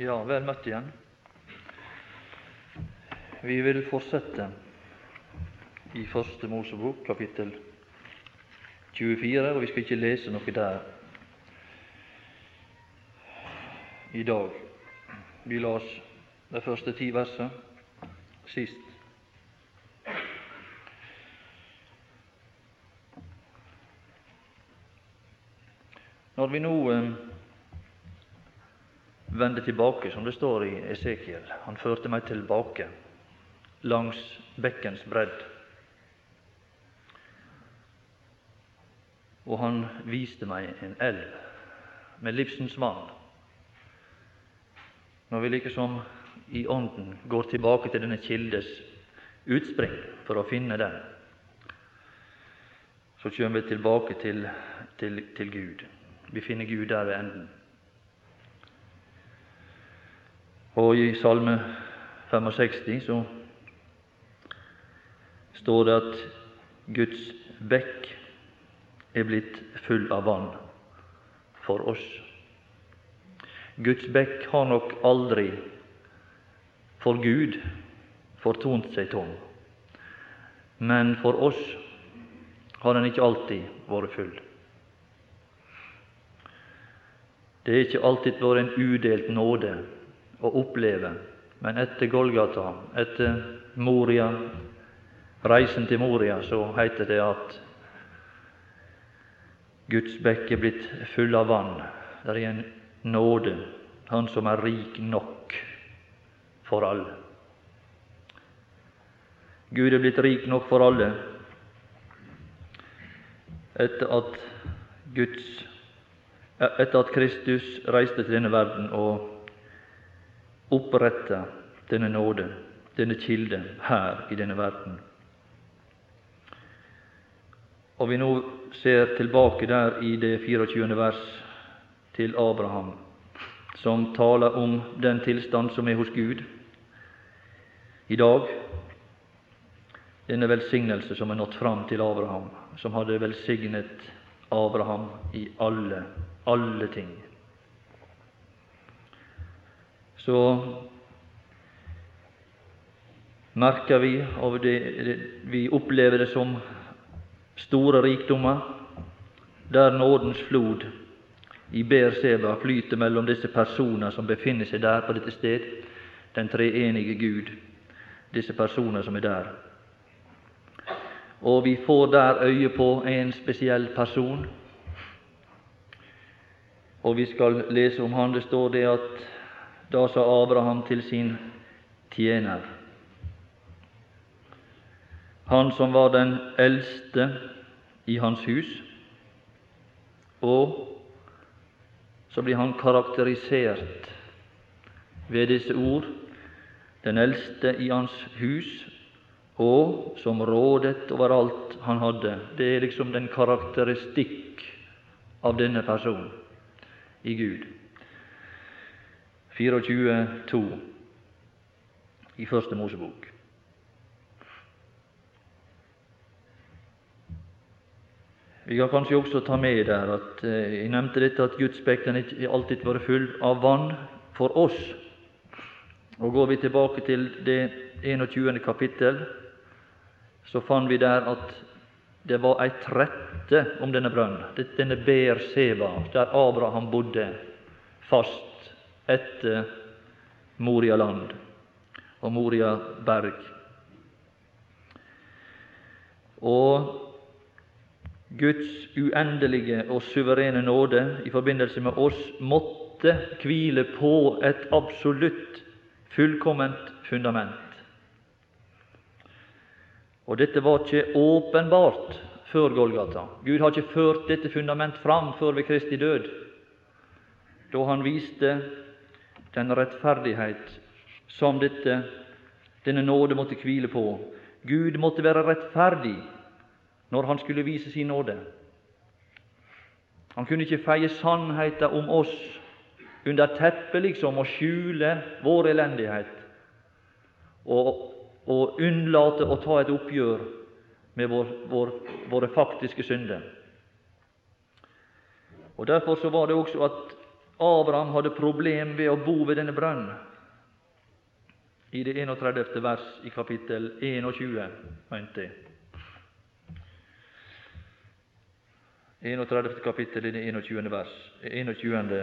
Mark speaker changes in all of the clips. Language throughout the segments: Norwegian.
Speaker 1: Ja, vel møtt igjen. Vi vil fortsette i Første Mosebok, kapittel 24, og vi skal ikke lese noe der i dag. Vi las de første ti versene sist. Når vi nå eh, vende tilbake, som det står i Esekiel. Han førte meg tilbake langs bekkens bredd. Og han viste meg en elv med livsens vann. Når vi likesom i ånden går tilbake til denne kildes utspring for å finne den, så kommer vi tilbake til, til, til Gud. Vi finner Gud der ved enden. Og i Salme 65 så står det at Guds bekk er blitt full av vann for oss. Guds bekk har nok aldri for Gud fortont seg tom, men for oss har den ikke alltid vært full. Det er ikke alltid vært en udelt nåde å oppleve. Men etter Golgata, etter Moria, reisen til Moria, så heter det at Guds bekk er blitt full av vann. Det er en nåde, Han som er rik nok for alle. Gud er blitt rik nok for alle etter at, Guds, etter at Kristus reiste til denne verden og opprette denne nåde, denne kilde, her i denne verden. Og vi nå ser tilbake der i det 24. vers til Abraham, som taler om den tilstand som er hos Gud i dag. Denne velsignelse som er nådd fram til Abraham, som hadde velsignet Abraham i alle, alle ting så merker vi, og det, det, vi opplever det som store rikdommer, der nådens flod i Berseba flyter mellom disse personer som befinner seg der på dette sted, den treenige Gud, disse personer som er der. Og vi får der øye på en spesiell person, og vi skal lese om han. Det står det at da sa Abraham til sin tjener, han som var den eldste i hans hus, og så blir han karakterisert ved disse ord den eldste i hans hus, og som rådet over alt han hadde. Det er liksom den karakteristikk av denne personen i Gud. 24,2 i Første Mosebok. Vi kan kanskje også ta med der at eh, jeg nevnte dette at Guds bekk ikke alltid var full av vann for oss. Og Går vi tilbake til det 21. kapittel, så fant vi der at det var ei trette om denne brønnen, denne Ber Seba, der Abraham bodde fast etter Moria land og Moria berg. Og Guds uendelige og suverene nåde i forbindelse med oss måtte hvile på et absolutt fullkomment fundament. Og dette var ikke åpenbart før Golgata. Gud har ikke ført dette fundament fram før ved Kristi død, da han viste den rettferdighet som dette, denne nåde måtte hvile på. Gud måtte være rettferdig når han skulle vise sin nåde. Han kunne ikke feie sannheten om oss under teppet liksom, og skjule vår elendighet og, og unnlate å ta et oppgjør med vår, vår, våre faktiske synder. Og Derfor så var det også at Abraham hadde problem ved å bo ved denne brønnen. I det 31. vers i kapittel 21, mente jeg. 31. kapittel i det 21. vers. 21.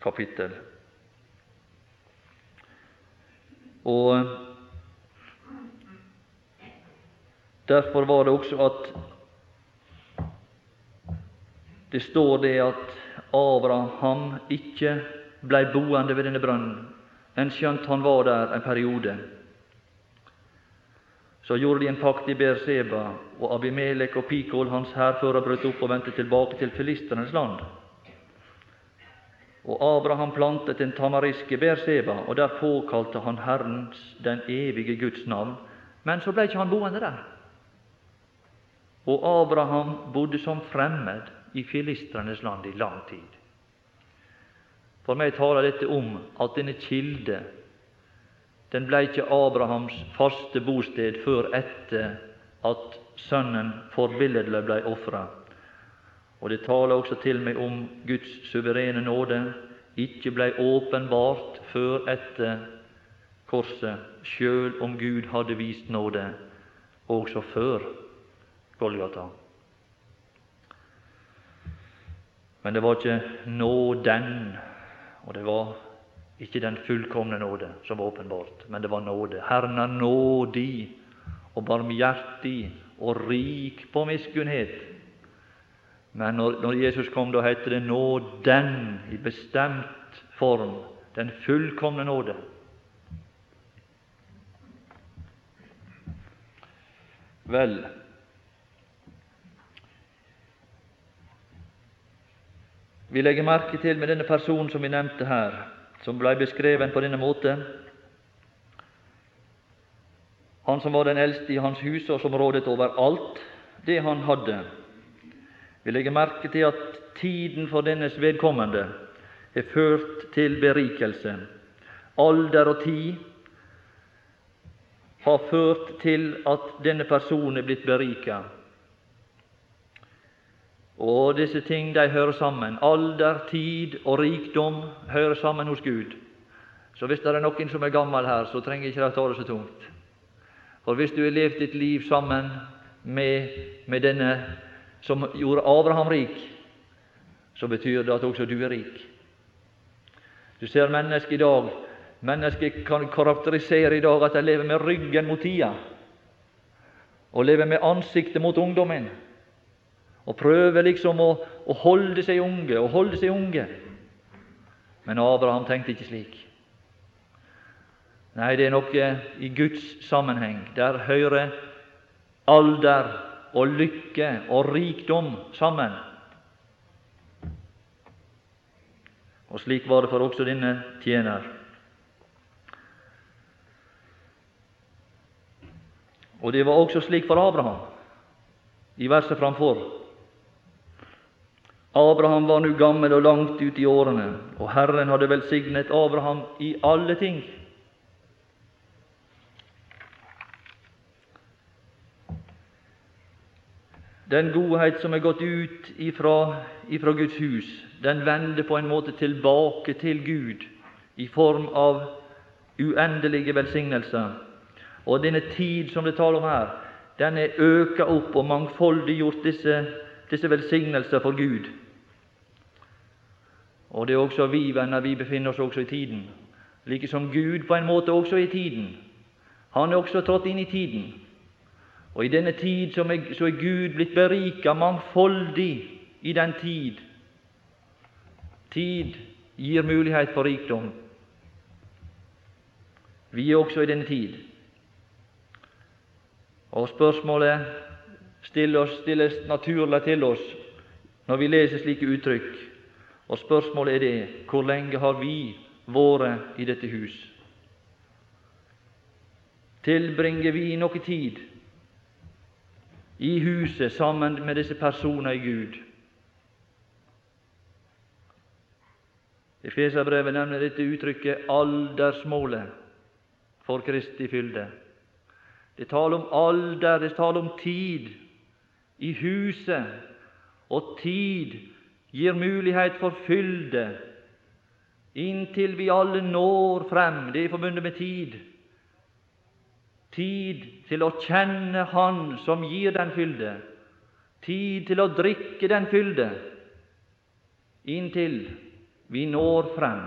Speaker 1: kapittel. Og Derfor var det også at det står det at Abraham ikke blei boende ved denne brønnen, enn skjønt han var der en periode. Så gjorde de en pakt i Berseba, og Abimelek og Pikol, hans hærfører, brøt opp og vendte tilbake til filisternes land. Og Abraham plantet en tamarisk i Berseba, og der påkalte han Herrens, den evige Guds navn. Men så ble ikke han boende der. Og Abraham bodde som fremmed i filistrenes land i lang tid. For meg taler dette om at denne kilde den ble ikke Abrahams faste bosted før etter at sønnen forbilledlig ble ofra. Og det taler også til meg om Guds suverene nåde ikke ble åpenbart før etter korset, sjøl om Gud hadde vist nåde også før Golgata. Men det var ikke nåden, og det var ikke den fullkomne nåde som var åpenbart, men det var nåde. Herren er nådig og barmhjertig og rik på miskunnhet. Men når, når Jesus kom, da heter det nåden i bestemt form, den fullkomne nåde. Vel, Vi legger merke til med denne personen som vi nevnte her, som ble beskreven på denne måte Han som var den eldste i hans hus, og som rådet over alt det han hadde. Vi legger merke til at tiden for dennes vedkommende er ført til berikelse. Alder og tid har ført til at denne personen er blitt berika. Og disse ting de hører sammen. Alder, tid og rikdom hører sammen hos Gud. Så hvis det er noen som er gammel her, så trenger ikke de ta det så tungt. For hvis du har levd ditt liv sammen med, med denne som gjorde Abraham rik, så betyr det at også du er rik. Du ser mennesker i dag Mennesker kan karakterisere i dag at de lever med ryggen mot tida, og lever med ansiktet mot ungdommen og prøver liksom å, å holde seg unge og holde seg unge. Men Abraham tenkte ikke slik. Nei, det er noe i Guds sammenheng. Der hører alder og lykke og rikdom sammen. Og slik var det for også denne tjener. Og det var også slik for Abraham i verset framfor. Abraham var nå gammel og langt ute i årene, og Herren hadde velsignet Abraham i alle ting. Den godhet som er gått ut ifra, ifra Guds hus, den vender på en måte tilbake til Gud i form av uendelige velsignelser. Og denne tid som det taler om her, den er øka opp og mangfoldiggjort disse, disse velsignelser for Gud. Og det er også vi, venner, vi befinner oss også i tiden. Like som Gud på en måte også i tiden. Han er også trådt inn i tiden. Og i denne tid så er, Gud blitt berika mangfoldig i den tid. Tid gir mulighet for rikdom. Vi er også i denne tid. Og spørsmålet stilles naturlig til oss når vi leser slike uttrykk. Og spørsmålet er det hvor lenge har vi vært i dette hus? Tilbringer vi noe tid i huset sammen med disse personene i Gud? Efeserbrevet nevner dette uttrykket 'aldersmålet' for Kristi fylde. Det taler om alder, det taler om tid i huset, og tid gir mulighet for fylde inntil vi alle når frem. Det er forbundet med tid. Tid til å kjenne Han som gir den fylde. Tid til å drikke den fylde, inntil vi når frem.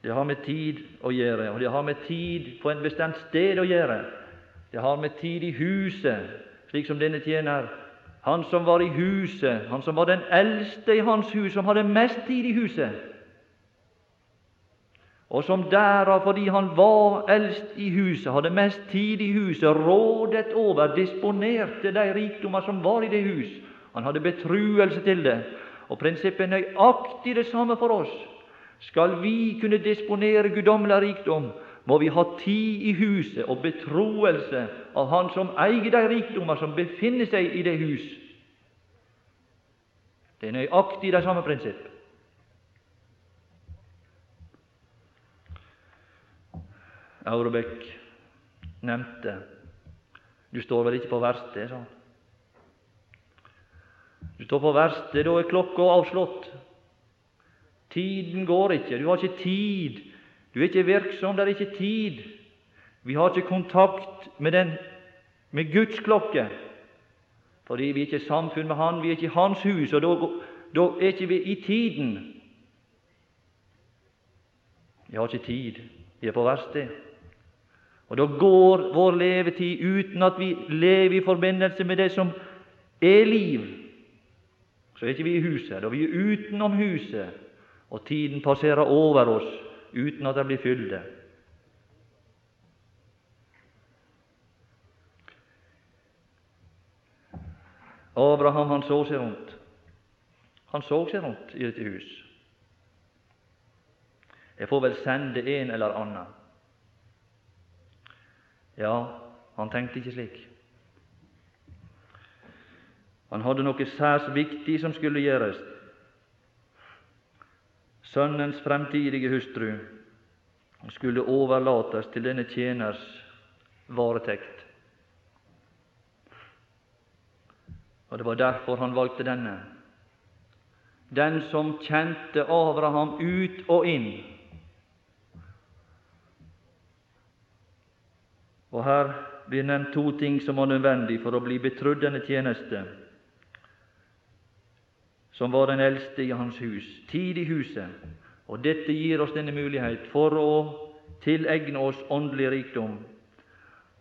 Speaker 1: Det har med tid å gjøre, og det har med tid på en bestemt sted å gjøre. Det har med tid i huset, slik som denne tjener han som var i huset, han som var den eldste i hans hus, som hadde mest tid i huset, og som derav, fordi han var eldst i huset, hadde mest tid i huset, rådet over, disponerte de rikdommer som var i det hus. Han hadde betruelse til det. Og prinsippet er nøyaktig det samme for oss. Skal vi kunne disponere guddommelig rikdom, må vi ha tid i huset og betroelse av Han som eier de rikdommer som befinner seg i det hus. Det er nøyaktig det samme prinsipp. Aurebekk nevnte Du står vel ikke på verkstedet, sa han. Du står på verkstedet, da er klokka avslått. Tiden går ikke, du har ikke tid du er ikke virksom, det er ikke tid. Vi har ikke kontakt med, den, med Guds klokke, fordi vi er ikke i samfunn med Han, vi er ikke i Hans hus, og da, da er ikke vi i tiden. Vi har ikke tid, vi er på verksted. Og da går vår levetid uten at vi lever i forbindelse med det som er liv. Så er ikke vi i huset, da vi er utenom huset, og tiden passerer over oss uten at det blir fylde. Abraham han så seg rundt. Han så seg rundt i dette hus. Jeg får vel sende en eller annen. Ja, han tenkte ikke slik. Han hadde noe særs viktig som skulle gjøres. Sønnens fremtidige hustru skulle overlates til denne tjeners varetekt. Og Det var derfor han valgte denne. Den som kjente Abraham ut og inn. Og Her blir nevnt to ting som var nødvendig for å bli betrodd denne tjeneste som var den eldste i hans hus, tid i huset. Og dette gir oss denne mulighet for å tilegne oss åndelig rikdom.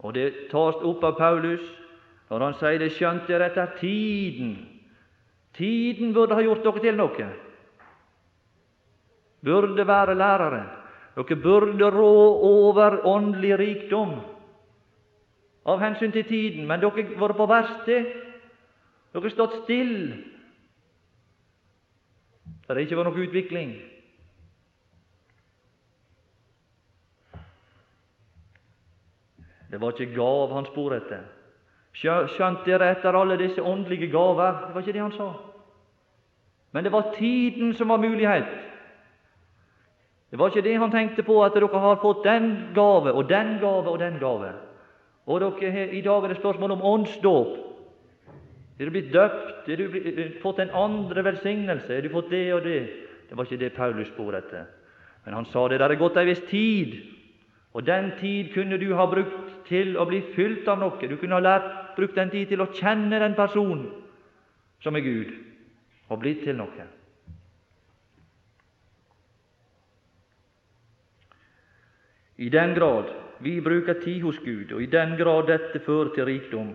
Speaker 1: Og det tas opp av Paulus når han sier det skjønt dere etter tiden. Tiden burde ha gjort dere til noe. Burde være lærere. Dere burde rå over åndelig rikdom av hensyn til tiden, men dere har vært på verksted. Dere har stått stille det ikke var noe utvikling. Det var ikke gav han spor etter. Skjønt dere etter alle disse åndelige gaver? Det var ikke det han sa. Men det var tiden som var mulighet. Det var ikke det han tenkte på, at dere har fått den gave og den gave og den gave. Og dere, I dag er det spørsmål om åndsdåp. Er du blitt døpt? Er du blitt, eh, fått en andre velsignelse? Er du fått det og det? Det var ikke det Paulus spor etter. Men han sa det der er gått ei viss tid, og den tid kunne du ha brukt til å bli fylt av noe. Du kunne ha lært, brukt den tid til å kjenne den personen som er Gud, og blitt til noe. I den grad vi bruker tid hos Gud, og i den grad dette fører til rikdom,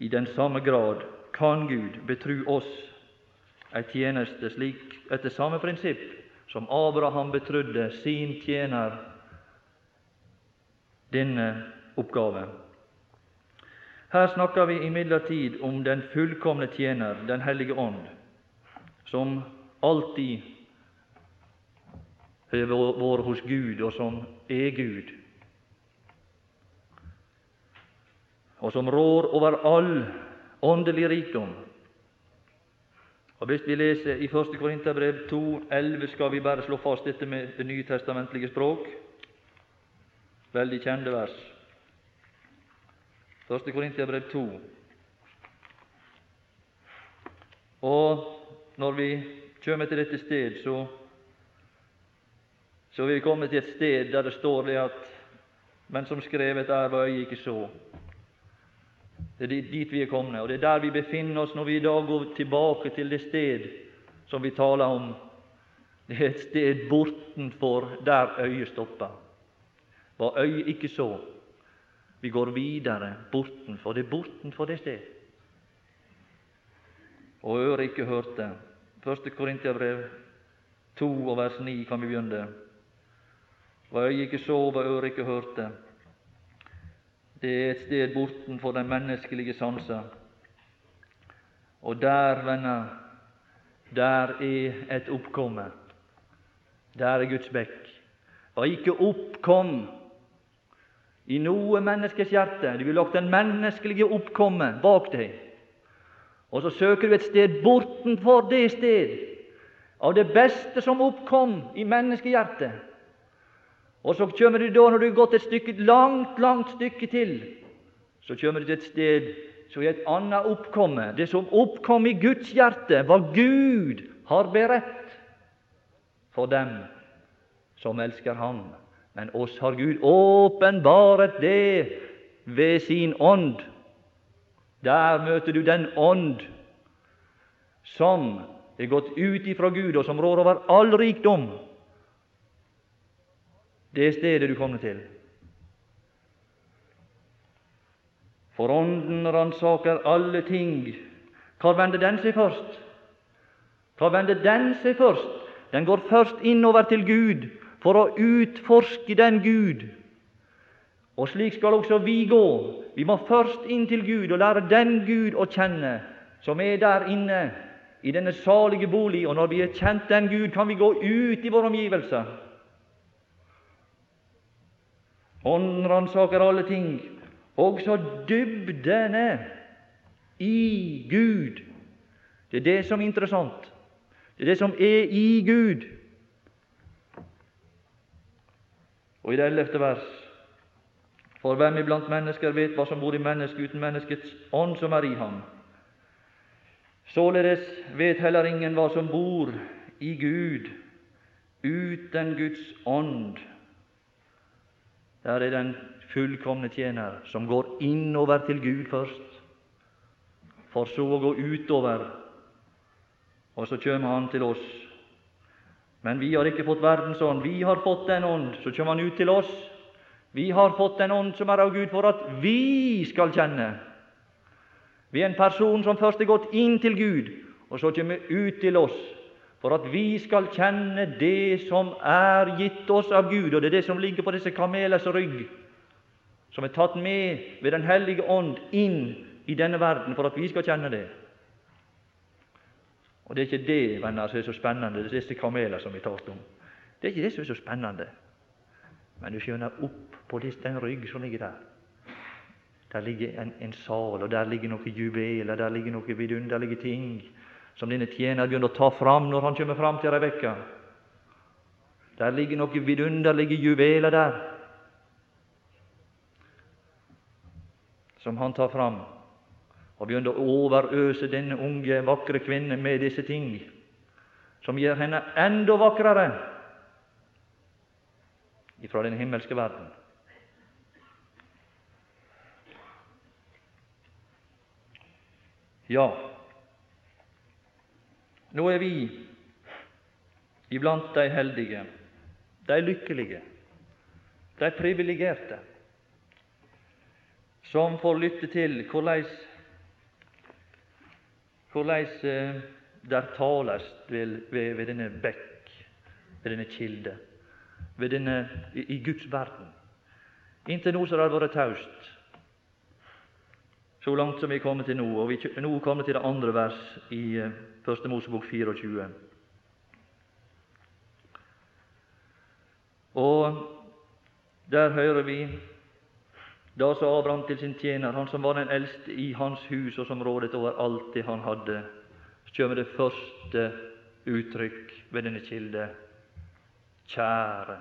Speaker 1: i den samme grad kan Gud betru oss ei tjeneste slik etter samme prinsipp som Abraham betrudde sin tjener denne oppgave. Her snakker vi imidlertid om den fullkomne tjener, Den hellige ånd, som alltid har vært hos Gud, og som er Gud. Og som rår over all åndelig rikdom. Og Hvis vi leser i 1. Korinterbrev 2,11, skal vi bare slå fast dette med det nytestamentlige språk. Veldig kjente vers. 1. Korinterbrev 2. Og når vi kommer til dette sted, så, så vil vi komme til et sted der det står det at men som skrevet er hva øyet ikke så. Det er dit vi er kommet, og det er der vi befinner oss når vi i dag går tilbake til det sted som vi taler om. Det er et sted bortenfor der øyet stopper. Hva øyet ikke så. Vi går videre bortenfor. Det er bortenfor det sted. Og øret ikke hørte. Første Korintiabrev 2 og vers 9 kan vi begynne. Hva øyet ikke så, hva øret ikke hørte. Det er et sted bortenfor den menneskelige sanser. Og der, venner, der er et oppkomme. Der er Guds bekk. Og ikke oppkom i noe menneskes hjerte. Du vil lagt den menneskelige oppkomme bak deg. Og så søker du et sted bortenfor det sted, av det beste som oppkom i menneskehjertet. Og så kommer du da, når du har gått et stykke, langt, langt stykke til, så kommer du til et sted som er et annet oppkomme. Det som oppkom i Guds hjerte, hva Gud har beredt for dem som elsker Ham. Men oss har Gud åpenbaret det ved sin ånd. Der møter du den ånd som er gått ut ifra Gud, og som rår over all rikdom. Det stedet du kommer til. For Ånden ransaker alle ting. Hvor vender den seg først? Hvor vender den seg først? Den går først innover til Gud for å utforske den Gud. Og slik skal også vi gå. Vi må først inn til Gud og lære den Gud å kjenne, som er der inne i denne salige bolig. Og når vi har kjent den Gud, kan vi gå ut i våre omgivelser. Ånden ransaker alle ting, også dybdene i Gud. Det er det som er interessant. Det er det som er i Gud. Og i det ellevte vers For hvem iblant mennesker vet hva som bor i mennesket uten menneskets ånd som er i ham? Således vet heller ingen hva som bor i Gud uten Guds ånd. Der er den fullkomne tjener som går innover til Gud først, for så å gå utover, og så kjem Han til oss men vi har ikke fått verdens ånd. Vi har fått den ånd. Så kjem han ut til oss. Vi har fått den ånd som er av Gud, for at vi skal kjenne. Vi er en person som først er gått inn til Gud, og så kjem ut til oss, for at vi skal kjenne det som er gitt oss av Gud. Og det er det som ligger på disse kamelers rygg, som er tatt med ved Den hellige ånd inn i denne verden, for at vi skal kjenne det. Og det er ikke det venner, som er så spennende, det er disse kameler som vi talte om. Det er ikke det som er så spennende. Men du skjønner, opp på den rygg som ligger der, der ligger en, en sal, og der ligger noen juveler, der ligger noen vidunderlige ting som denne tjener begynner å ta fram når han kommer fram til Rebekka. Der ligger noen vidunderlige juveler der, som han tar fram og begynner å overøse denne unge, vakre kvinne med disse ting, som gjør henne enda vakrere ifra den himmelske verden. Ja, nå er vi iblant de heldige, de lykkelige, de privilegerte, som får lytte til hvordan eh, der tales ved, ved, ved, denne bekk, ved denne kilde, ved denne, i, i Guds verden. Inntil nå så har det vært taust, så langt som vi er kommet til nå. Og vi nå kommet til det andre vers i eh, Første Mosebok 24. Og der hører vi da sa Abraham til sin tjener, han som var den eldste i hans hus, og som rådet over alt det han hadde, så kommer det første uttrykk ved denne kilde kjære.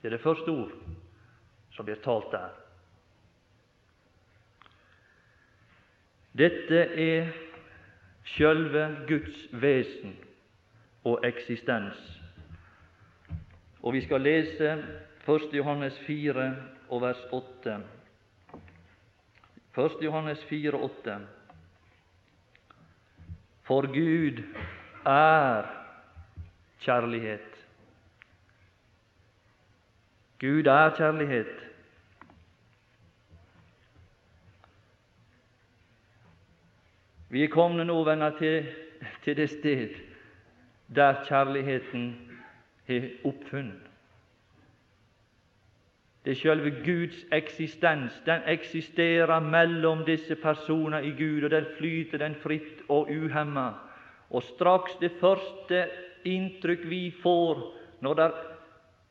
Speaker 1: Det er det første ord som blir talt der. Dette er sjølve Guds vesen og eksistens. Og vi skal lese 1. Johannes 4 og vers 8. 1. Johannes 4, 8. For Gud er kjærlighet. Gud er kjærlighet. Vi er kommet nå, venner, til, til det sted der kjærligheten er oppfunnet. Det er selve Guds eksistens. Den eksisterer mellom disse personer i Gud, og den flyter den fritt og uhemma. Og straks det første inntrykk vi får når det,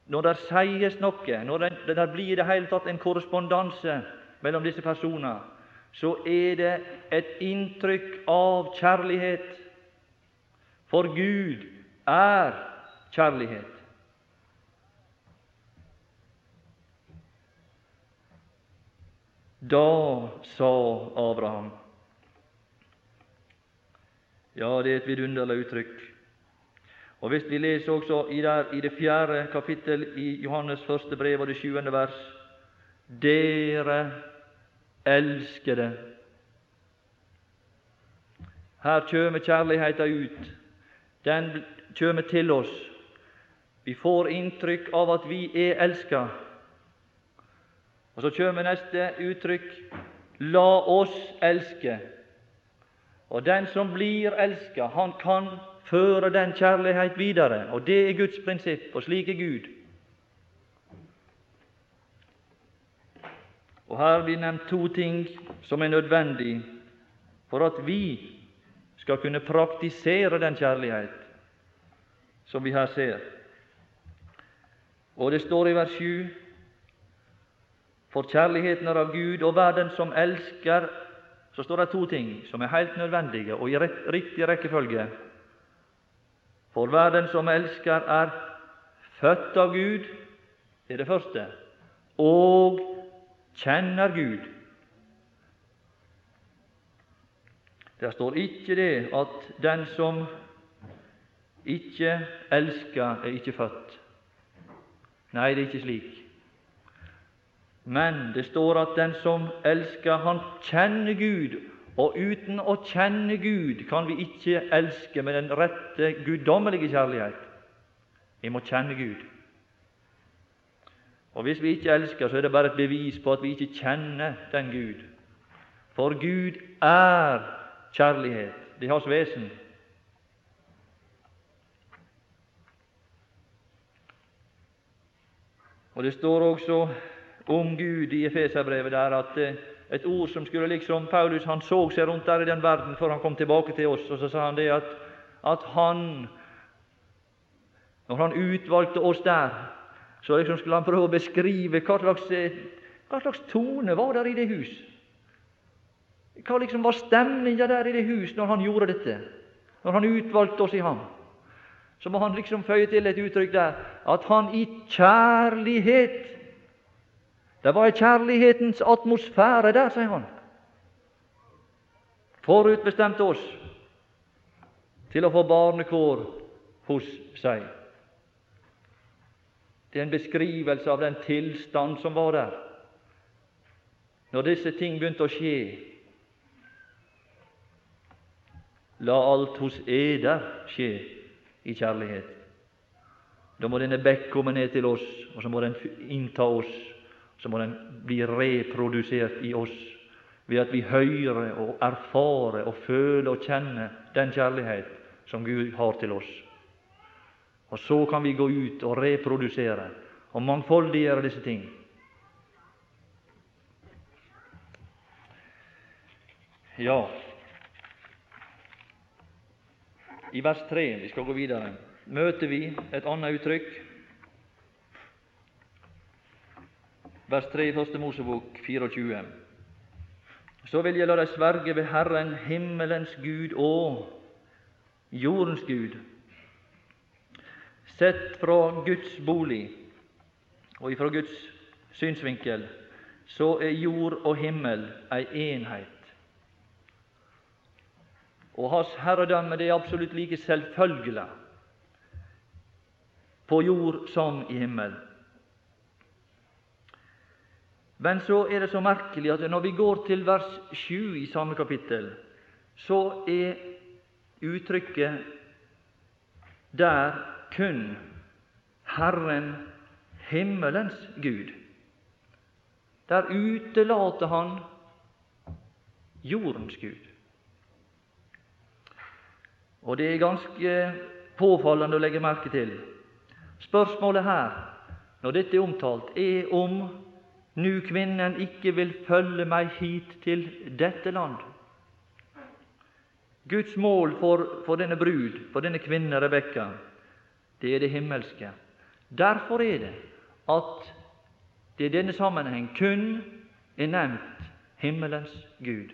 Speaker 1: når der sies noe, når det blir i det hele tatt en korrespondanse mellom disse personer, så er det et inntrykk av kjærlighet. For Gud er kjærlighet. Da sa Abraham Ja, det er et vidunderlig uttrykk. Og Hvis vi leser også i, der, i det fjerde kapittel i Johannes første brev og det sjuende vers Dere elskede. Her kjem kjærligheta ut. Den kjem til oss. Vi får inntrykk av at vi er elska. Og Så kommer neste uttrykk La oss elske. Og den som blir elska, han kan føre den kjærlighet videre. Og det er Guds prinsipp, og slik er Gud. Og Her blir nevnt to ting som er nødvendig for at vi skal kunne praktisere den kjærlighet som vi her ser. Og det står i vers 7 for kjærligheten er av Gud, og hver den som elsker Så står det to ting som er helt nødvendige og i riktig rekkefølge. For hver den som elsker, er født av Gud, det er det første, og kjenner Gud. Der står ikke det at den som ikke elsker, er ikke født. Nei, det er ikke slik. Men det står at den som elsker, han kjenner Gud, og uten å kjenne Gud kan vi ikke elske med den rette guddommelige kjærlighet. Vi må kjenne Gud. Og Hvis vi ikke elsker, så er det bare et bevis på at vi ikke kjenner den Gud. For Gud er kjærlighet. Det er Hans vesen. Og Det står også om Gud i Efeserbrevet der at eh, et ord som skulle liksom Paulus han så seg rundt der i den verden før han kom tilbake til oss, og så sa han det at, at han Når han utvalgte oss der, så liksom skulle han prøve å beskrive hva slags, eh, hva slags tone var der i det hus. Hva liksom var stemninga der i det hus når han gjorde dette, når han utvalgte oss i ham? Så må han liksom føye til et uttrykk der at han i kjærlighet det var i kjærlighetens atmosfære der, sier han. Forutbestemte oss til å få barnekår hos seg. Det er en beskrivelse av den tilstand som var der når disse ting begynte å skje. La alt hos eder skje i kjærlighet. Da må denne bekk komme ned til oss, og så må den innta oss så må den bli reprodusert i oss ved at vi hører og erfarer og føler og kjenner den kjærlighet som Gud har til oss. Og så kan vi gå ut og reprodusere og mangfoldiggjøre disse ting. Ja, i vers 3, vi skal gå videre, møter vi et annet uttrykk vers 3 i Første Mosebok 24. Så vil jeg la deg sverge ved Herren, himmelens Gud og jordens Gud. Sett fra Guds bolig og ifra Guds synsvinkel så er jord og himmel ei enhet. og hans herredømme det er absolutt like selvfølgelig på jord som i himmel. Men så er det så merkelig at når vi går til vers 7 i samme kapittel, så er uttrykket der kun Herren himmelens Gud. Der utelater han jordens Gud. Og det er ganske påfallende å legge merke til. Spørsmålet her, når dette er omtalt, er om nu kvinnen ikke vil følge meg hit til dette land. Guds mål for, for denne brud, for denne kvinne Rebekka, det er det himmelske. Derfor er det at det i denne sammenheng kun er nevnt himmelens Gud.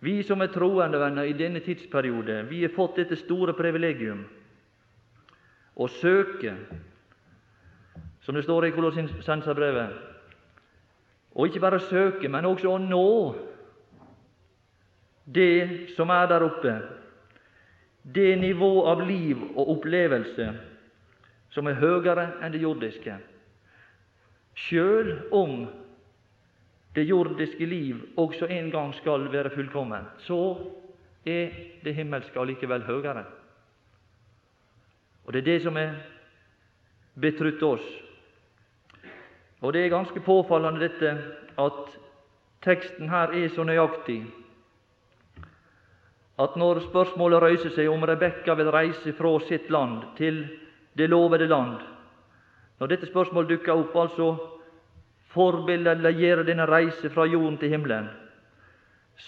Speaker 1: Vi som er troende venner i denne tidsperiode, vi har fått dette store privilegium å søke, som det står i Kolossenserbrevet, og ikke bare søke, men også å nå det som er der oppe, det nivå av liv og opplevelse som er høyere enn det jordiske, sjøl om det jordiske liv også en gang skal være fullkomment, så er det himmelske allikevel høyere. Og det er det som er betrutt oss. Og det er ganske påfallende dette at teksten her er så nøyaktig at når spørsmålet røyser seg om Rebekka vil reise fra sitt land til det lovede land Når dette spørsmålet dukker opp, altså forbildet eller gjøre denne reise fra jorden til himmelen,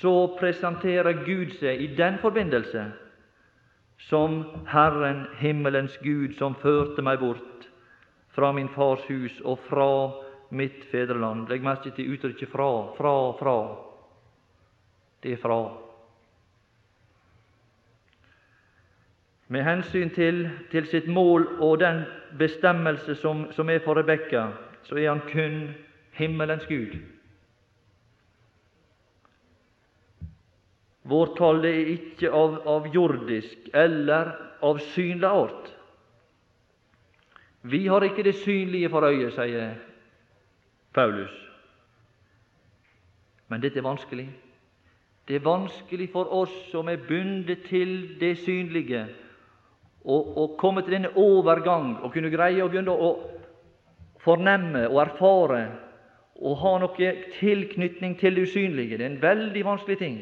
Speaker 1: så presenterer Gud seg i den forbindelse som Herren, himmelens Gud, som førte meg bort fra min fars hus og fra mitt fedreland. Legg merke til uttrykket 'fra', 'fra', 'fra'. Det er fra. Med hensyn til, til sitt mål og den bestemmelse som, som er for Rebekka, så er han kun himmelens Gud. Vårt kall er ikke av, av jordisk eller av synlig art. Vi har ikke det synlige for øyet, sier Paulus. Men dette er vanskelig. Det er vanskelig for oss som er bundet til det synlige, å komme til denne overgang og kunne greie å begynne å fornemme og erfare og ha noe tilknytning til det usynlige. Det er en veldig vanskelig ting.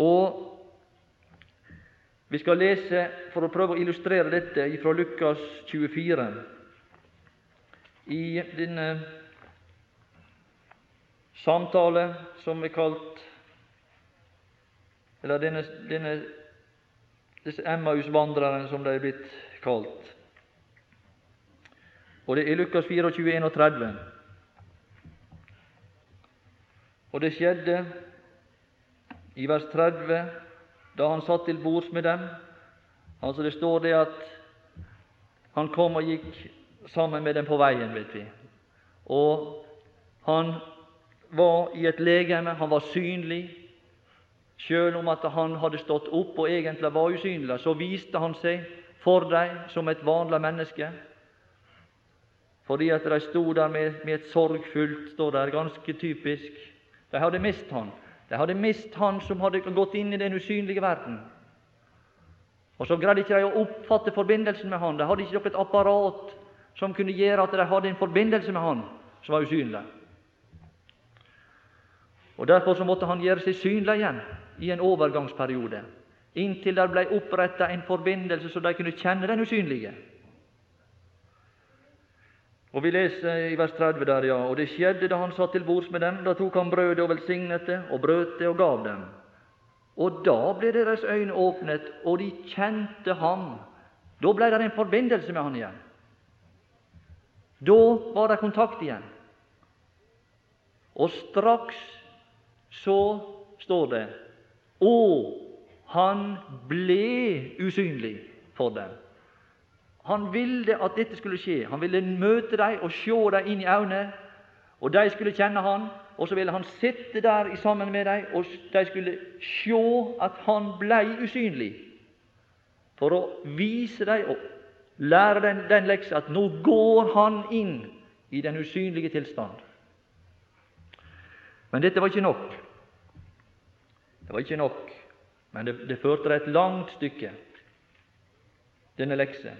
Speaker 1: Og Vi skal lese, for å prøve å illustrere dette, fra Lukas 24. I denne samtale som er kalt Eller denne, denne disse Emmaus-vandrerne, som de er blitt kalt. Og det er Lukas 24, 31. Og det skjedde i vers 30, da han satt til bords med dem. Altså Det står det at han kom og gikk sammen med dem på veien, vet vi. Og han var i et legeme, han var synlig. Selv om at han hadde stått opp og egentlig var usynlig, så viste han seg for dem som et vanlig menneske. Fordi at de sto der med, med et sorgfullt, står der, ganske typisk de hadde mist han. De hadde mist han som hadde gått inn i den usynlige verden. Og så greide ikke de å oppfatte forbindelsen med han. De hadde ikke noe apparat som kunne gjøre at de hadde en forbindelse med han som var usynlig. Og Derfor så måtte han gjøre seg synlig igjen i en overgangsperiode, inntil det ble oppretta en forbindelse så de kunne kjenne den usynlige. Og Vi leser i vers 30 der, ja, og det skjedde da han satt til bords med dem. Da tok han brødet og velsignet det, og brøt det og gav dem. Og da ble deres øyne åpnet, og de kjente ham. Da ble det en forbindelse med han igjen. Da var det kontakt igjen. Og straks så står det Og han ble usynlig for dem. Han ville at dette skulle skje. Han ville møte dem og se dem inn i øynene, og de skulle kjenne han, og så ville han sitte der sammen med dem, og de skulle se at han blei usynlig, for å vise dem og lære dem den leksa at nå går han inn i den usynlige tilstand. Men dette var ikke nok. Det var ikke nok, men det, det førte et langt stykke, denne lekse.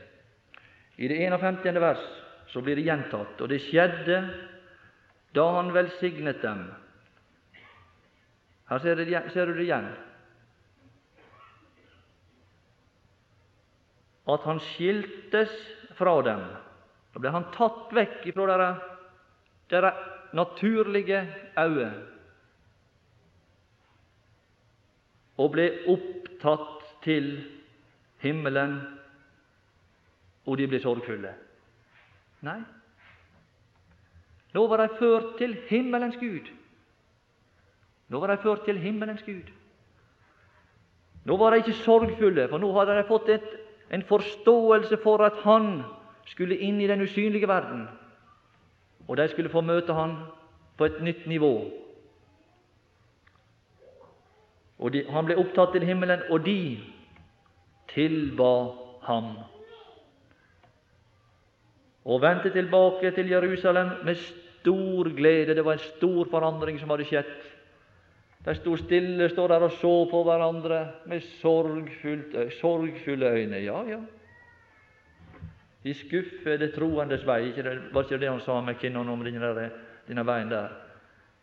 Speaker 1: I det 51. vers så blir det gjentatt, og det skjedde da han velsignet dem. Her ser du det igjen. At han skiltes fra dem. Da ble han tatt vekk fra deres, deres naturlige øyne og ble opptatt til himmelen, og de ble sorgfulle. Nei, nå var de ført til himmelens Gud. Nå var de ført til himmelens Gud. Nå var de ikke sorgfulle, for nå hadde de fått et, en forståelse for at Han skulle inn i den usynlige verden, og de skulle få møte Han på et nytt nivå. Og de, Han ble opptatt til himmelen, og de tilba ham. Og vendte tilbake til Jerusalem med stor glede. Det var en stor forandring som hadde skjedd. De sto stille, står der og så på hverandre med sorgfulle øyne. Ja, ja. De skuffede troendes vei. Ikke det, var ikke det han sa med Kinnon om denne, denne veien der?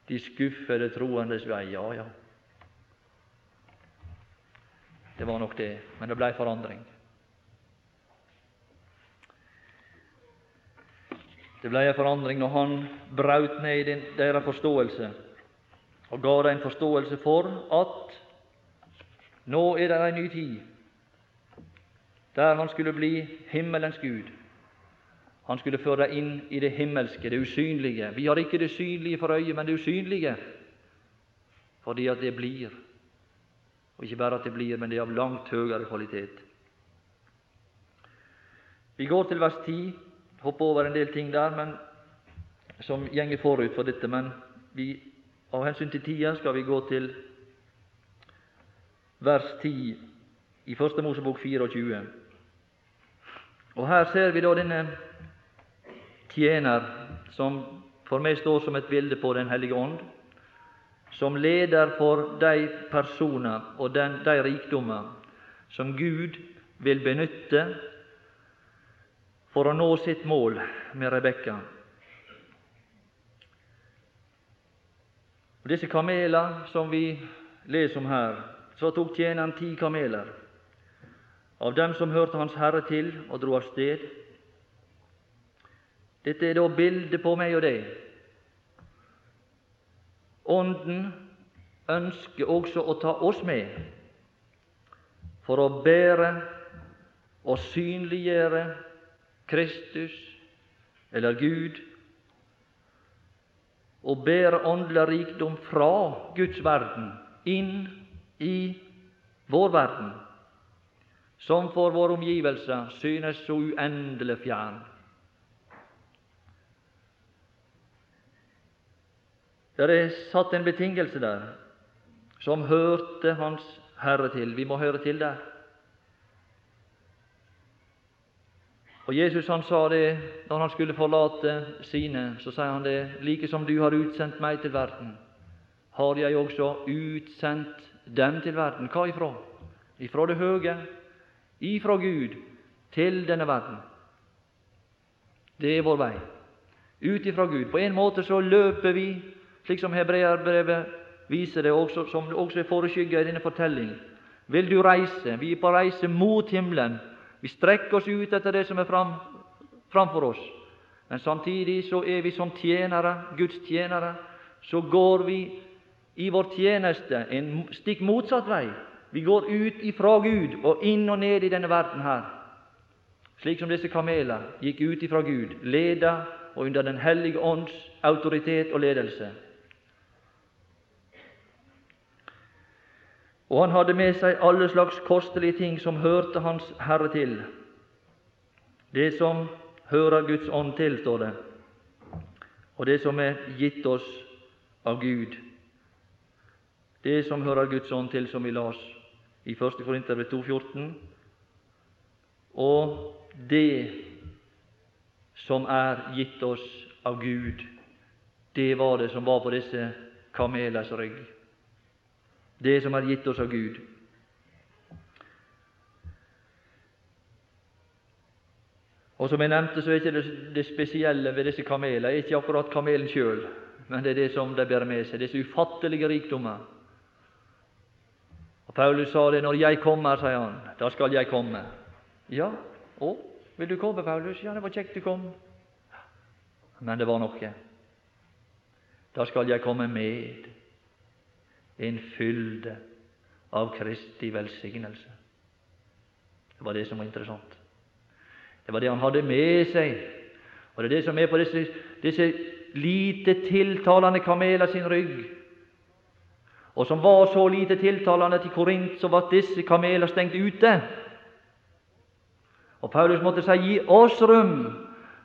Speaker 1: De skuffede troendes vei. Ja, ja. Det var nok det, men det blei forandring. Det blei ei forandring når han braut ned i deres forståelse og ga dem en forståelse for at nå er det en ny tid der han skulle bli himmelens Gud. Han skulle føre deg inn i det himmelske, det usynlige. Vi har ikke det synlige for øyet, men det usynlige, fordi at det blir. Og ikke bare at det blir, men det er av langt høyere kvalitet. Vi går til vers 10, hopper over en del ting der men, som gjenger forut for dette, men vi, av hensyn til tida skal vi gå til vers 10 i Første Mosebok 24. Og Her ser vi da denne tjener som for meg står som et bilde på Den hellige ånd som leder for de personer og den, de rikdommer som Gud vil benytte for å nå sitt mål med Rebekka. Og Disse kameler som vi leser om her, så tok tjeneren ti kameler. Av dem som hørte Hans Herre til og dro av sted. Dette er da bildet på meg og deg Ånden ønsker også å ta oss med for å bære og synliggjøre Kristus eller Gud og bære åndelig rikdom fra Guds verden inn i vår verden, som for våre omgivelser synes så uendelig fjern. Det er satt en betingelse der som hørte Hans Herre til. Vi må høre til der. Og Jesus han sa det når han skulle forlate sine, så sier han det like som du har utsendt meg til verden, har jeg også utsendt dem til verden. Hva ifra? Ifra det høge, ifra Gud, til denne verden. Det er vår vei. Ut ifra Gud. På en måte så løper vi slik som hebreerbrevet viser det, også, som også er foreskygga i denne fortelling. Vil du reise? Vi er på reise mot himmelen. Vi strekker oss ut etter det som er fram, framfor oss. Men samtidig så er vi som tjenere, Guds tjenere. Så går vi i vår tjeneste en stikk motsatt vei. Vi går ut ifra Gud og inn og ned i denne verden her. Slik som disse kameler gikk ut ifra Gud, leda og under Den hellige ånds autoritet og ledelse. Og han hadde med seg alle slags kostelige ting som hørte Hans Herre til. Det som hører Guds ånd til, står det, og det som er gitt oss av Gud. Det som hører Guds ånd til, som vi las i 1. Korinterbrev 2,14, og det som er gitt oss av Gud, det var det som var på disse kamelers rygg. Det som er gitt oss av Gud. Og Som jeg nevnte, så er ikke det, spesielle ved disse kamelene ikke akkurat kamelen sjøl, men det er det som de bærer med seg, disse ufattelige rikdommer. Og Paulus sa det 'når jeg kommer', sier han, 'da skal jeg komme'. Ja, å, vil du komme, Paulus? Ja, det var kjekt du kom. Men det var noe. Da skal jeg komme med en fylde av Kristi velsignelse. Det var det som var interessant. Det var det han hadde med seg. Og det er det som er på disse, disse lite tiltalende kameler sin rygg. Og som var så lite tiltalende til Korint, så var disse kameler stengt ute. Og Paulus måtte si 'gi oss rom',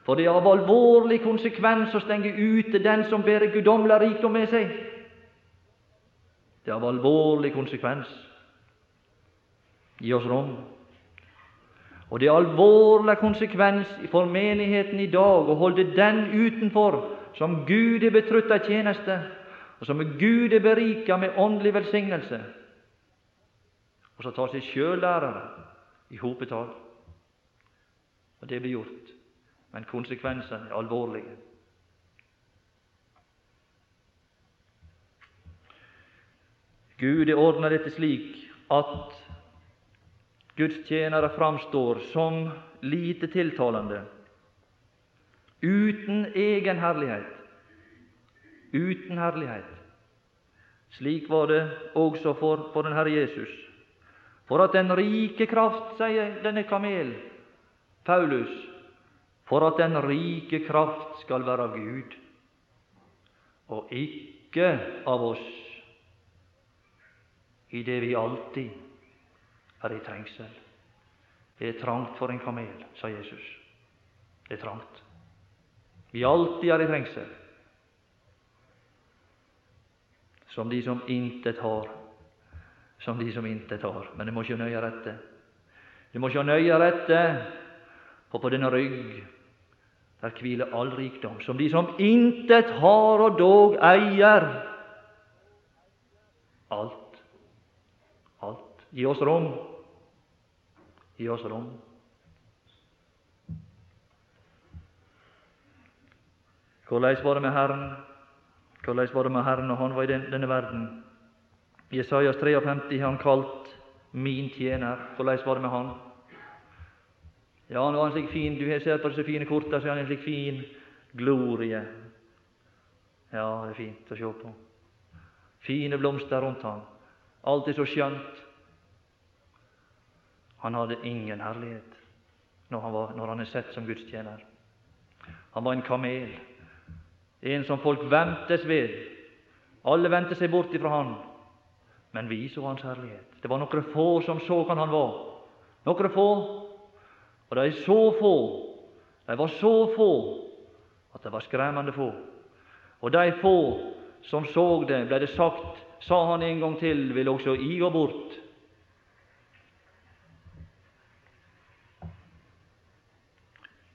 Speaker 1: for det er av alvorlig konsekvens å stenge ute den som bærer guddommelig rikdom med seg. Det av alvorlig konsekvens. Gi oss rom. Og det er alvorlig konsekvens for menigheten i dag å holde den utenfor som Gud er betrutt av tjeneste, og som Gud er berika med åndelig velsignelse, og så tar seg sjøl lærere i hopetall. Og det blir gjort, men konsekvensene er alvorlige. Gud er ordna dette slik at Guds tjenere framstår som lite tiltalende, uten egen herlighet. Uten herlighet. Slik var det også for, for den Herre Jesus. For at den rike kraft, sier denne kamel, Paulus, for at den rike kraft skal være av Gud, og ikke av oss, i det vi alltid er i trengsel. Det er trangt for en kamel, sa Jesus. Det er trangt. Vi alltid er i trengsel. Som de som intet har. Som de som intet har. Men det må ikke nøye rette. Du må ikke nøye rette, for på denne rygg der hviler all rikdom. Som de som intet har og dog eier alt. Gi oss rom. Gi oss rom. Hvordan var det med Herren? Hvordan var det med Herren når han var i denne verden? Jesajas 53 har han kalt 'min tjener'. Hvordan var det med han? Ja, han var en slik fin Du ser på disse fine korta, så er han en slik fin glorie. Ja, det er fint å se på. Fine blomster rundt ham. Alt er så skjønt. Han hadde ingen herlighet når han, var, når han er sett som gudstjener. Han var en kamel, en som folk ventes ved. Alle vendte seg bort ifra han, men vi så hans herlighet. Det var noen få som så hvem han var. Noen få, og de så få, de var så få at det var skremmende få. Og de få som så det, ble det sagt, sa han en gang til, vil også I gå bort.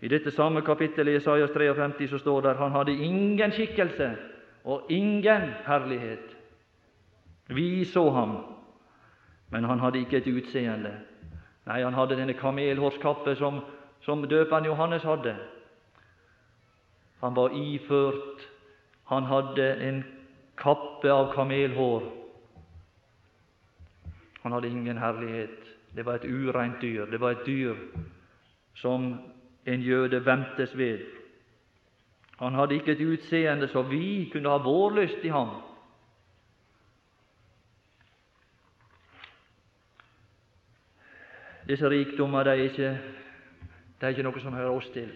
Speaker 1: I dette samme kapittel i Isaias 53 så står det han hadde ingen skikkelse og ingen herlighet. Vi så ham, men han hadde ikke et utseende. Nei, han hadde denne kamelhårskappe som, som døperen Johannes hadde. Han var iført Han hadde en kappe av kamelhår. Han hadde ingen herlighet. Det var et ureint dyr. Det var et dyr som en jøde ventes ved. Han hadde ikke et utseende så vi kunne ha vår lyst i ham. Disse rikdommer de er, ikke, de er ikke noe som hører oss til.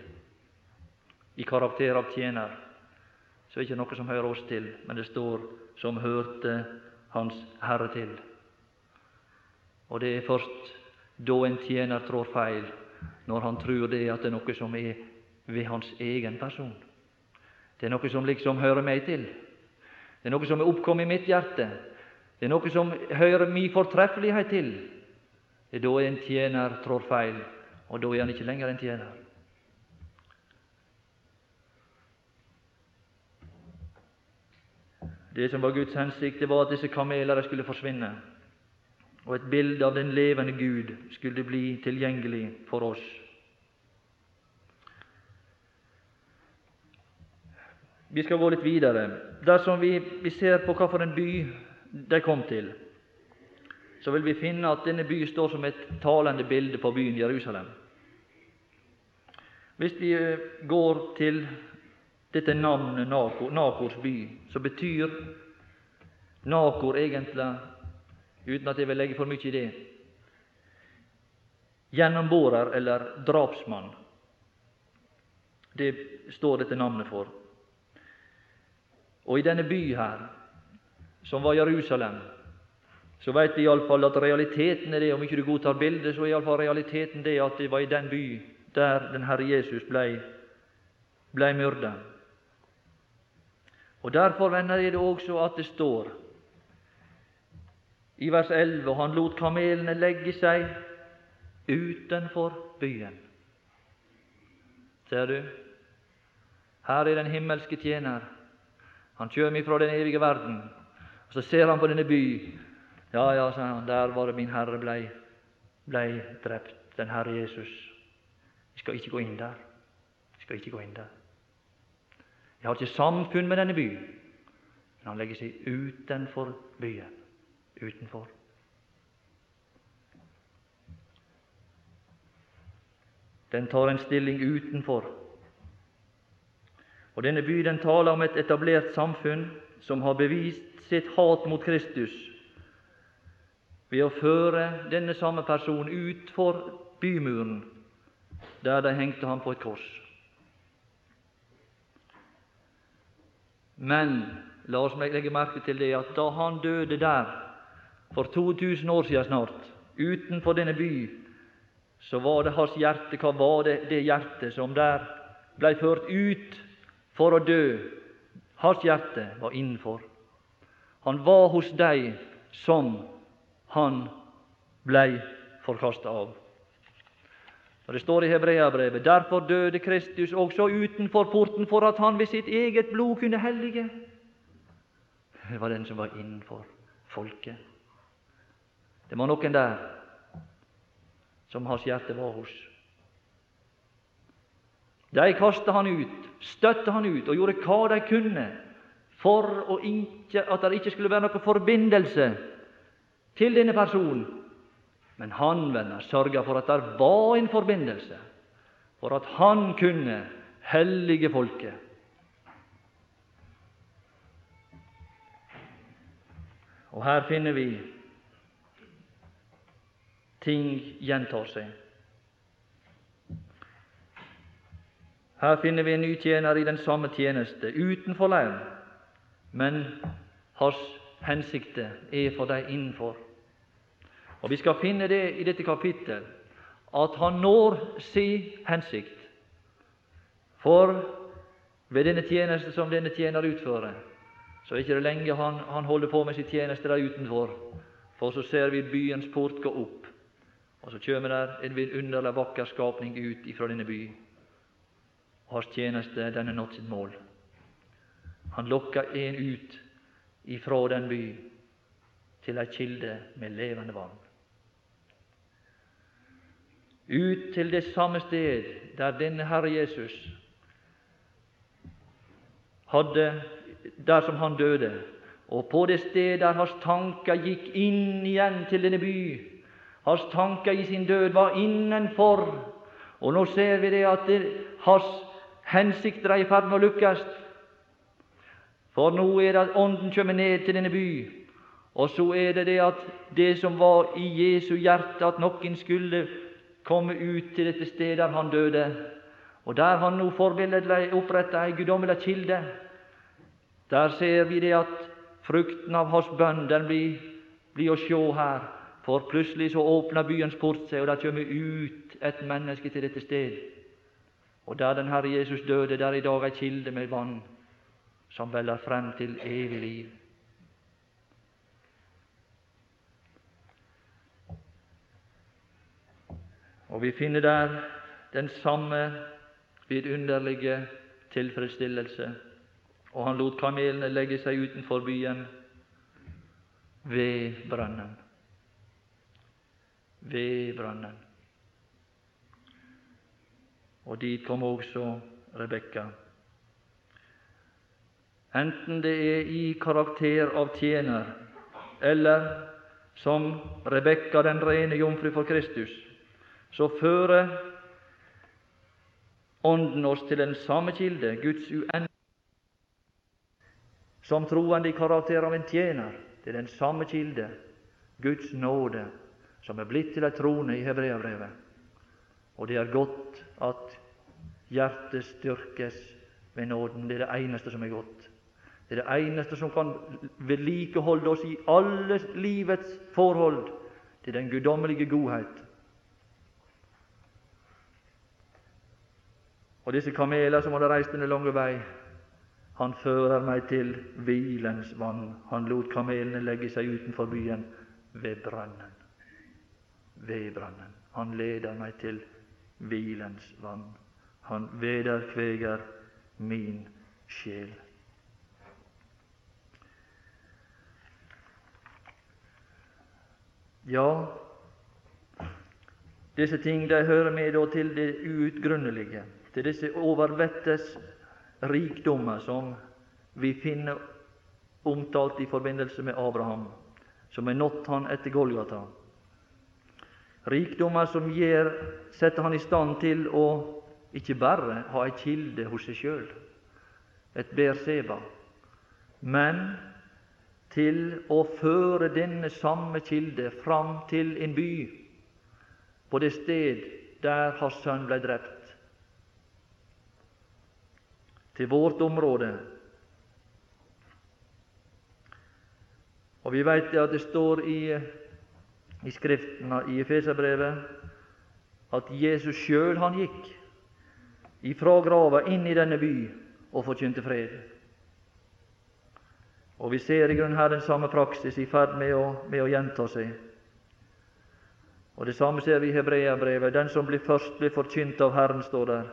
Speaker 1: I karakter av tjener så er det ikke noe som hører oss til, men det står 'som hørte Hans Herre til'. Og det er først da en tjener trår feil, når han tror det at det er noe som er ved hans egen person. Det er noe som liksom hører meg til. Det er noe som er oppkommet i mitt hjerte. Det er noe som hører min fortreffelighet til. Det er da en tjener trår feil, og da er han ikke lenger en tjener. Det som var Guds hensikt, det var at disse kamelene skulle forsvinne, og et bilde av den levende Gud skulle bli tilgjengelig for oss. Vi skal gå litt videre. Dersom vi, vi ser på hvilken by de kom til, så vil vi finne at denne by står som et talende bilde på byen Jerusalem. Hvis vi eh, går til dette navnet Nakor, Nakors by, så betyr Nakor egentlig, uten at jeg vil legge for mye i det, gjennomborer eller drapsmann. Det står dette navnet for. Og i denne by her, som var Jerusalem, så veit vi iallfall at realiteten er det, om ikke du godtar bildet, så er iallfall realiteten det at det var i den by der den Herre Jesus blei ble myrda. Og Derfor venner er det også at det står i vers 11 og han lot kamelene legge seg utenfor byen. Ser du? Her er den himmelske tjener. Han kjem ifra den evige verden. Og Så ser han på denne by. Ja, ja, sa han, der var det min Herre blei blei drept, den Herre Jesus. Vi skal ikke gå inn der. Vi skal ikke gå inn der. Jeg har ikke samfunn med denne by, men han legger seg utenfor byen. Utenfor. Den tar en stilling utenfor. Og Denne by den taler om et etablert samfunn som har bevist sitt hat mot Kristus ved å føre denne samme personen utfor bymuren, der de hengte ham på et kors. Men la oss legge merke til det at da han døde der for 2000 år siden snart, utenfor denne by, så var det hans hjerte Hva var det, det hjertet som der blei ført ut for å dø? Hans hjerte var innenfor. Han var hos deg som han blei forkasta av. Og Det står i Hebreabrevet derfor døde Kristus også utenfor porten for at han ved sitt eget blod kunne hellige. Det var den som var innenfor folket. Det var noen der som hans hjerte var hos. De kastet han ut, støtte han ut og gjorde hva de kunne for ikke, at det ikke skulle være noen forbindelse til denne personen men han venner sørga for at det var en forbindelse, for at han kunne hellige folket. Og her finner vi ting gjentar seg. Her finner vi en ny tjener i den samme tjeneste, utenfor leiren, men hans hensikter er for dem innenfor. Og Vi skal finne det i dette kapittel at han når sin hensikt. For ved denne tjeneste som denne tjener utfører, så er ikke det lenge han, han holder på med sin tjeneste der utenfor. For så ser vi byens port gå opp, og så kommer der en vidunderlig vakker skapning ut ifra denne by. Og hans tjeneste, den er nådd sitt mål. Han lokker en ut ifra den by til ei kilde med levende vann ut til det samme sted der denne Herre Jesus hadde der som han døde, og på det sted der hans tanker gikk inn igjen til denne by. Hans tanker i sin død var innenfor, og nå ser vi det at det, hans hensikter er i ferd med å lykkes. For nå er det at Ånden kommer ned til denne by, og så er det det at det som var i Jesu hjerte, at noen skulle komme ut til dette stedet der han døde, og der han nå forbilledlig oppretta ei guddommelig kilde. Der ser vi det at frukten av hans bønn den blir, blir å sjå her. For plutselig så åpner byens port seg, og det kommer ut et menneske til dette sted. Og der den Herre Jesus døde, der i dag ei kilde med vann som veller frem til evig liv. Og vi finner der den samme vidunderlige tilfredsstillelse. Og han lot kamelene legge seg utenfor byen ved brønnen. Ved brønnen. Og dit kom også Rebekka. Enten det er i karakter av tjener, eller som Rebekka, den rene jomfru for Kristus, så fører Ånden oss til den samme kilde, Guds uendelige Som troende i karakter av en tjener, til den samme kilde, Guds nåde, som er blitt til ei trone i Hebreabrevet. Og det er godt at hjertet styrkes ved nåden. Det er det eneste som er godt. Det er det eneste som kan vedlikeholde oss i alle livets forhold til den guddommelige godhet. Og disse kameler som hadde reist denne lange vei, han fører meg til hvilens vann. Han lot kamelene legge seg utenfor byen, ved brønnen. Ved brønnen. Han leder meg til hvilens vann. Han vederkveger min sjel. Ja, disse ting de hører med til det uutgrunnelige til disse overvettes rikdommer som vi finner omtalt i forbindelse med Abraham, som er nådd han etter Golgata. Rikdommer som gir, setter han i stand til å ikke bare ha ei kilde hos seg sjøl, et Berseba, men til å føre denne samme kilde fram til en by, på det sted der hans sønn ble drept til vårt område. Og Vi vet at det står i, i Skriften i Efeserbrevet at Jesus sjøl han gikk ifra grava inn i denne by og forkynte fred. Og Vi ser i grunnen her den samme praksis i ferd med å, med å gjenta seg. Og Det samme ser vi i Hebreabrevet. Den som blir først blir forkynt av Herren, står der.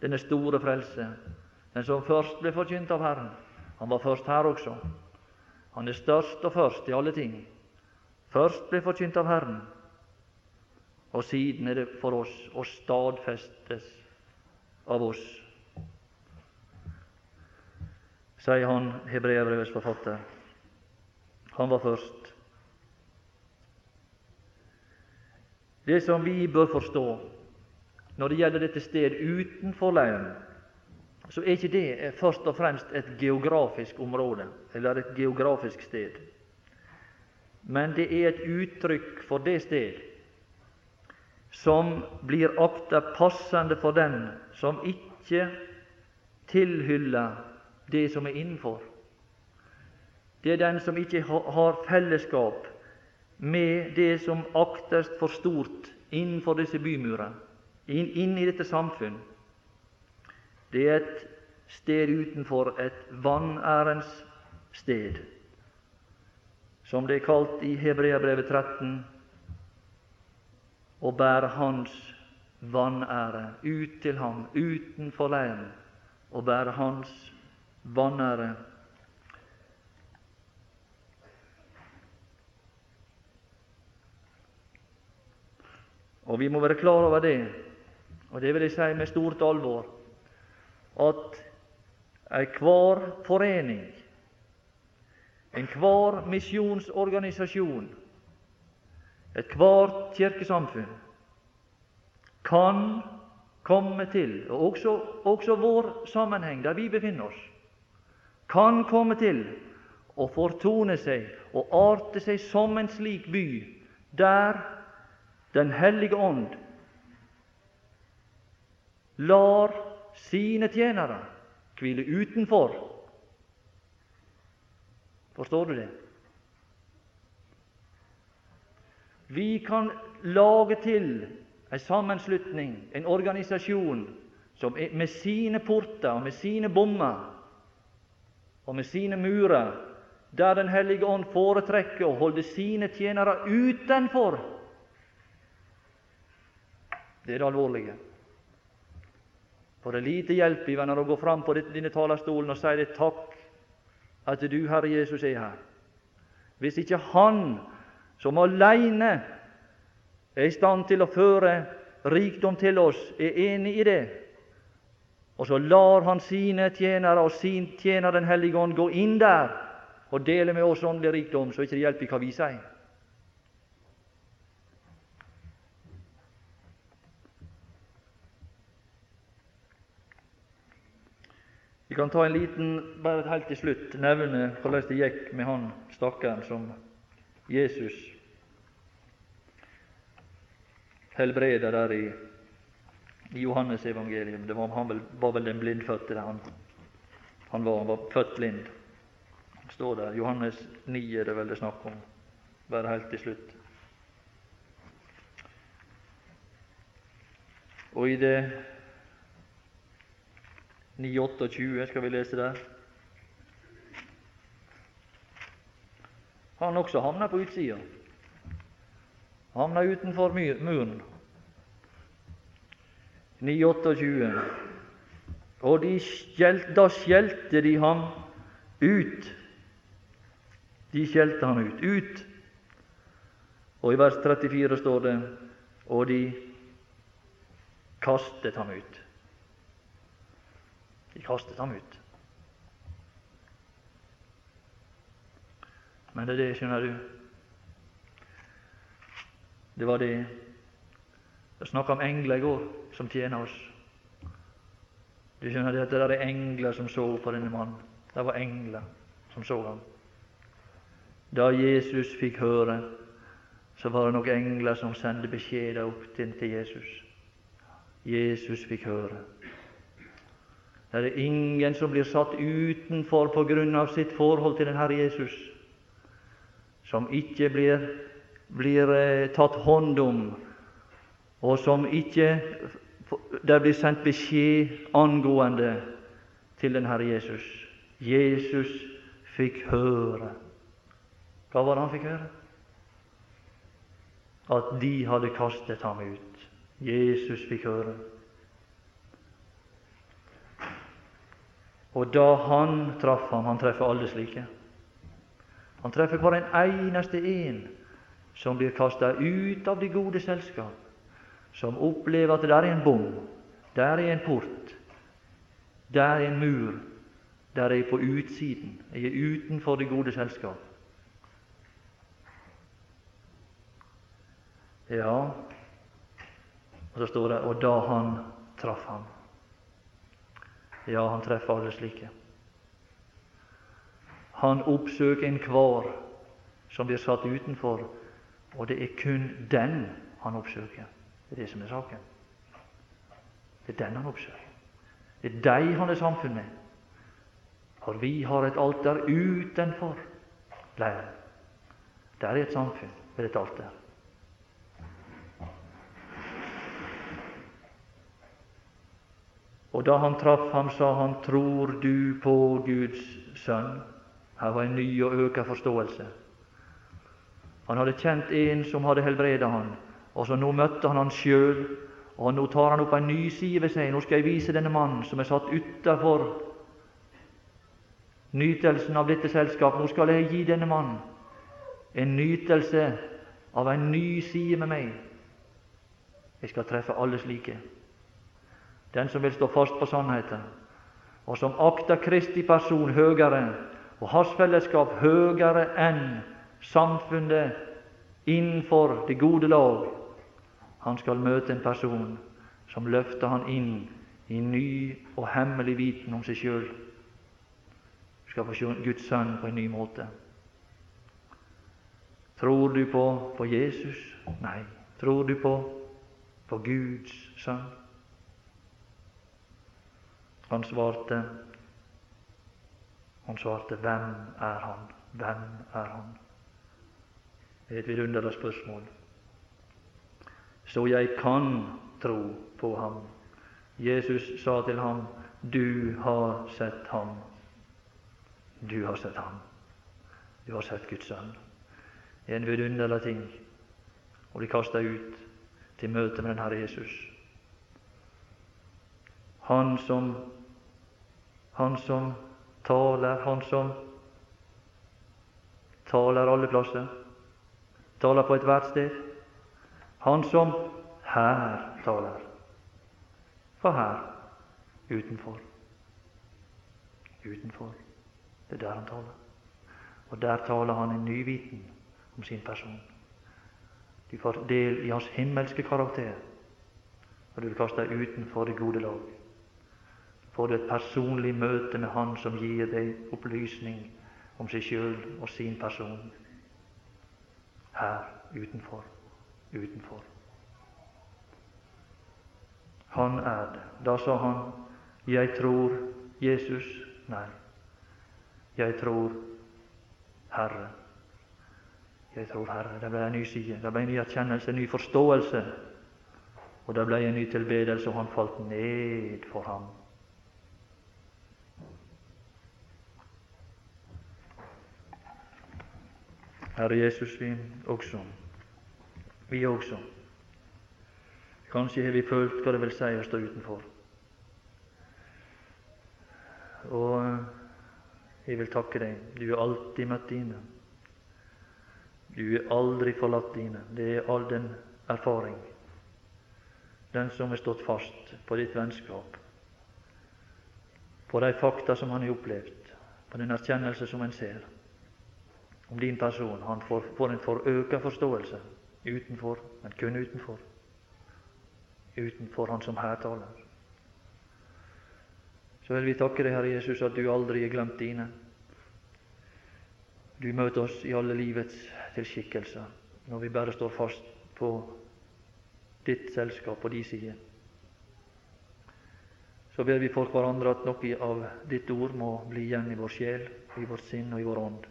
Speaker 1: Denne store frelse. Den som først ble forkynt av Herren, han var først her også. Han er størst og først i alle ting. Først ble forkynt av Herren, og siden er det for oss å stadfestes av oss, sier han hebreerbrevets forfatter. Han var først. Det som vi bør forstå når det gjelder dette sted utenfor leiren, så er ikke det først og fremst et geografisk område eller et geografisk sted. Men det er et uttrykk for det sted som blir ofte passende for den som ikke tilhyller det som er innenfor. Det er den som ikke har fellesskap med det som aktes for stort innenfor disse bymurer, inn, i dette samfunn. Det er et sted utenfor et vanærens sted, som det er kalt i Hebreabrevet 13, å bære Hans vanære ut til ham utenfor leiren, og bære Hans vanære. Og vi må være klar over det, og det vil jeg si med stort alvor at enhver forening, enhver misjonsorganisasjon, ethvert kirkesamfunn kan komme til, og også, også vår sammenheng der vi befinner oss, kan komme til å fortone seg og arte seg som en slik by der Den hellige ånd lar sine tjenere hvile utenfor. Forstår du det? Vi kan lage til en sammenslutning, en organisasjon, som med sine porter og med sine bommer og med sine murer, der Den hellige ånd foretrekker å holde sine tjenere utenfor. Det er det alvorlige. For det er lite hjelp i venner å gå fram på denne talerstolen og si det takk at du, Herre Jesus, er her. Hvis ikke Han, som alene er i stand til å føre rikdom til oss, er enig i det, og så lar Han sine tjenere og sin tjener Den hellige ånd gå inn der og dele med oss åndelig rikdom, så ikke det hjelper hva vi sier. Vi kan ta en liten, bare helt til slutt, nevne hvordan det gikk med han stakkaren som Jesus helbreda der i, i Johannes evangelium. Det var, han var vel den blindfødte han, han, var, han var født blind. Det står der. Johannes 9 er det vel det snakk om. Bare helt til slutt. Og i det 9.28 skal vi lese der. Han også havna på utsida havna utenfor muren. 928. Og skjelt, da skjelte de ham ut. De skjelte ham ut. Ut. Og i vers 34 står det og de kastet ham ut. De kastet ham ut. Men det er det, skjønner du, det var det. Jeg snakka om engler i går som tjener oss. Du skjønner at det er engler som så på denne mannen. Det var engler som så ham. Da Jesus fikk høre, så var det nok engler som sendte beskjeder opp til Jesus. Jesus fikk høre. Det er ingen som blir satt utenfor på grunn av sitt forhold til den Herre Jesus, som ikke blir blir eh, tatt hånd om, og som ikke det blir sendt beskjed angående til den Herre Jesus. Jesus fikk høre. Hva var det han fikk høre? At de hadde kastet ham ut. Jesus fikk høre. Og da han traff ham Han treffer alle slike. Han treffer bare en eneste en som blir kasta ut av det gode selskap, som opplever at det der er en bom, der er en port, der er en mur, der er jeg på utsiden, jeg er utenfor det gode selskap. Ja, og så står det og da han traff ham. Ja, han treffer alle slike. Han oppsøker enhver som blir satt utenfor og det er kun den han oppsøker. Det er det som er saken. Det er den han oppsøker. Det er de han er samfunn med. For vi har et alter utenfor leiren. Der er et samfunn ved et alter. Og da han traff ham, sa han, tror du på Guds sønn? Her var en ny og øka forståelse. Han hadde kjent en som hadde helbredet han, og så nå møtte han han sjøl. Og nå tar han opp en ny side ved seg. Nå skal jeg vise denne mannen som er satt utafor nytelsen av dette selskap. Nå skal jeg gi denne mannen en nytelse av en ny side med meg. Jeg skal treffe alle slike. Den som vil stå fast på sannheten, og som akter Kristi person høyere og hans fellesskap høyere enn samfunnet innenfor det gode lag. Han skal møte en person som løfter han inn i ny og hemmelig viten om seg sjøl. Du skal få se Guds sønn på en ny måte. Tror du på, på Jesus? Nei. Tror du på, på Guds sønn? Han svarte, han svarte, Hvem er han? Hvem er han? Det er et vidunderlig spørsmål. Så jeg kan tro på ham. Jesus sa til ham, Du har sett ham. Du har sett ham. Du har sett Guds sønn. Det er en vidunderlig ting å bli kasta ut til møte med den Herre Jesus. Han som, han som taler, han som taler alle plasser, taler på ethvert sted. Han som her taler. for her? Utenfor. Utenfor. Det er der han taler. Og der taler han en nyviten om sin person. Du får del i hans himmelske karakter. Og du blir kasta utenfor det gode lag. Får du et personlig møte med Han som gir deg opplysning om seg sjøl og sin person. Her utenfor. Utenfor. Han er det. Da sa han 'Jeg tror Jesus'. Nei, jeg tror Herre. Jeg tror Herre. Det ble en ny side, det ble en ny erkjennelse, en ny forståelse. Og det ble en ny tilbedelse, og han falt ned for ham. Herre Jesus, vi også, vi også Kanskje har vi følt hva det vil si å stå utenfor. Og jeg vil takke deg. Du har alltid møtt dine. Du har aldri forlatt dine. Det er all den erfaring. Den som har stått fast på ditt vennskap, på de fakta som han har opplevd, på den erkjennelse som en ser din person. Han får, får en forøka forståelse utenfor, men kun utenfor utenfor Han som her taler. Så vil vi takke deg, Herre Jesus, at du aldri har glemt dine. Du møter oss i alle livets tilskikkelser når vi bare står fast på ditt selskap på din side. Så ber vi for hverandre at noe av ditt ord må bli igjen i vår sjel, i vårt sinn og i vår ånd.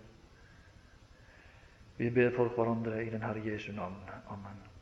Speaker 1: Vi ber for hverandre i den Herre Jesu navn. Amen.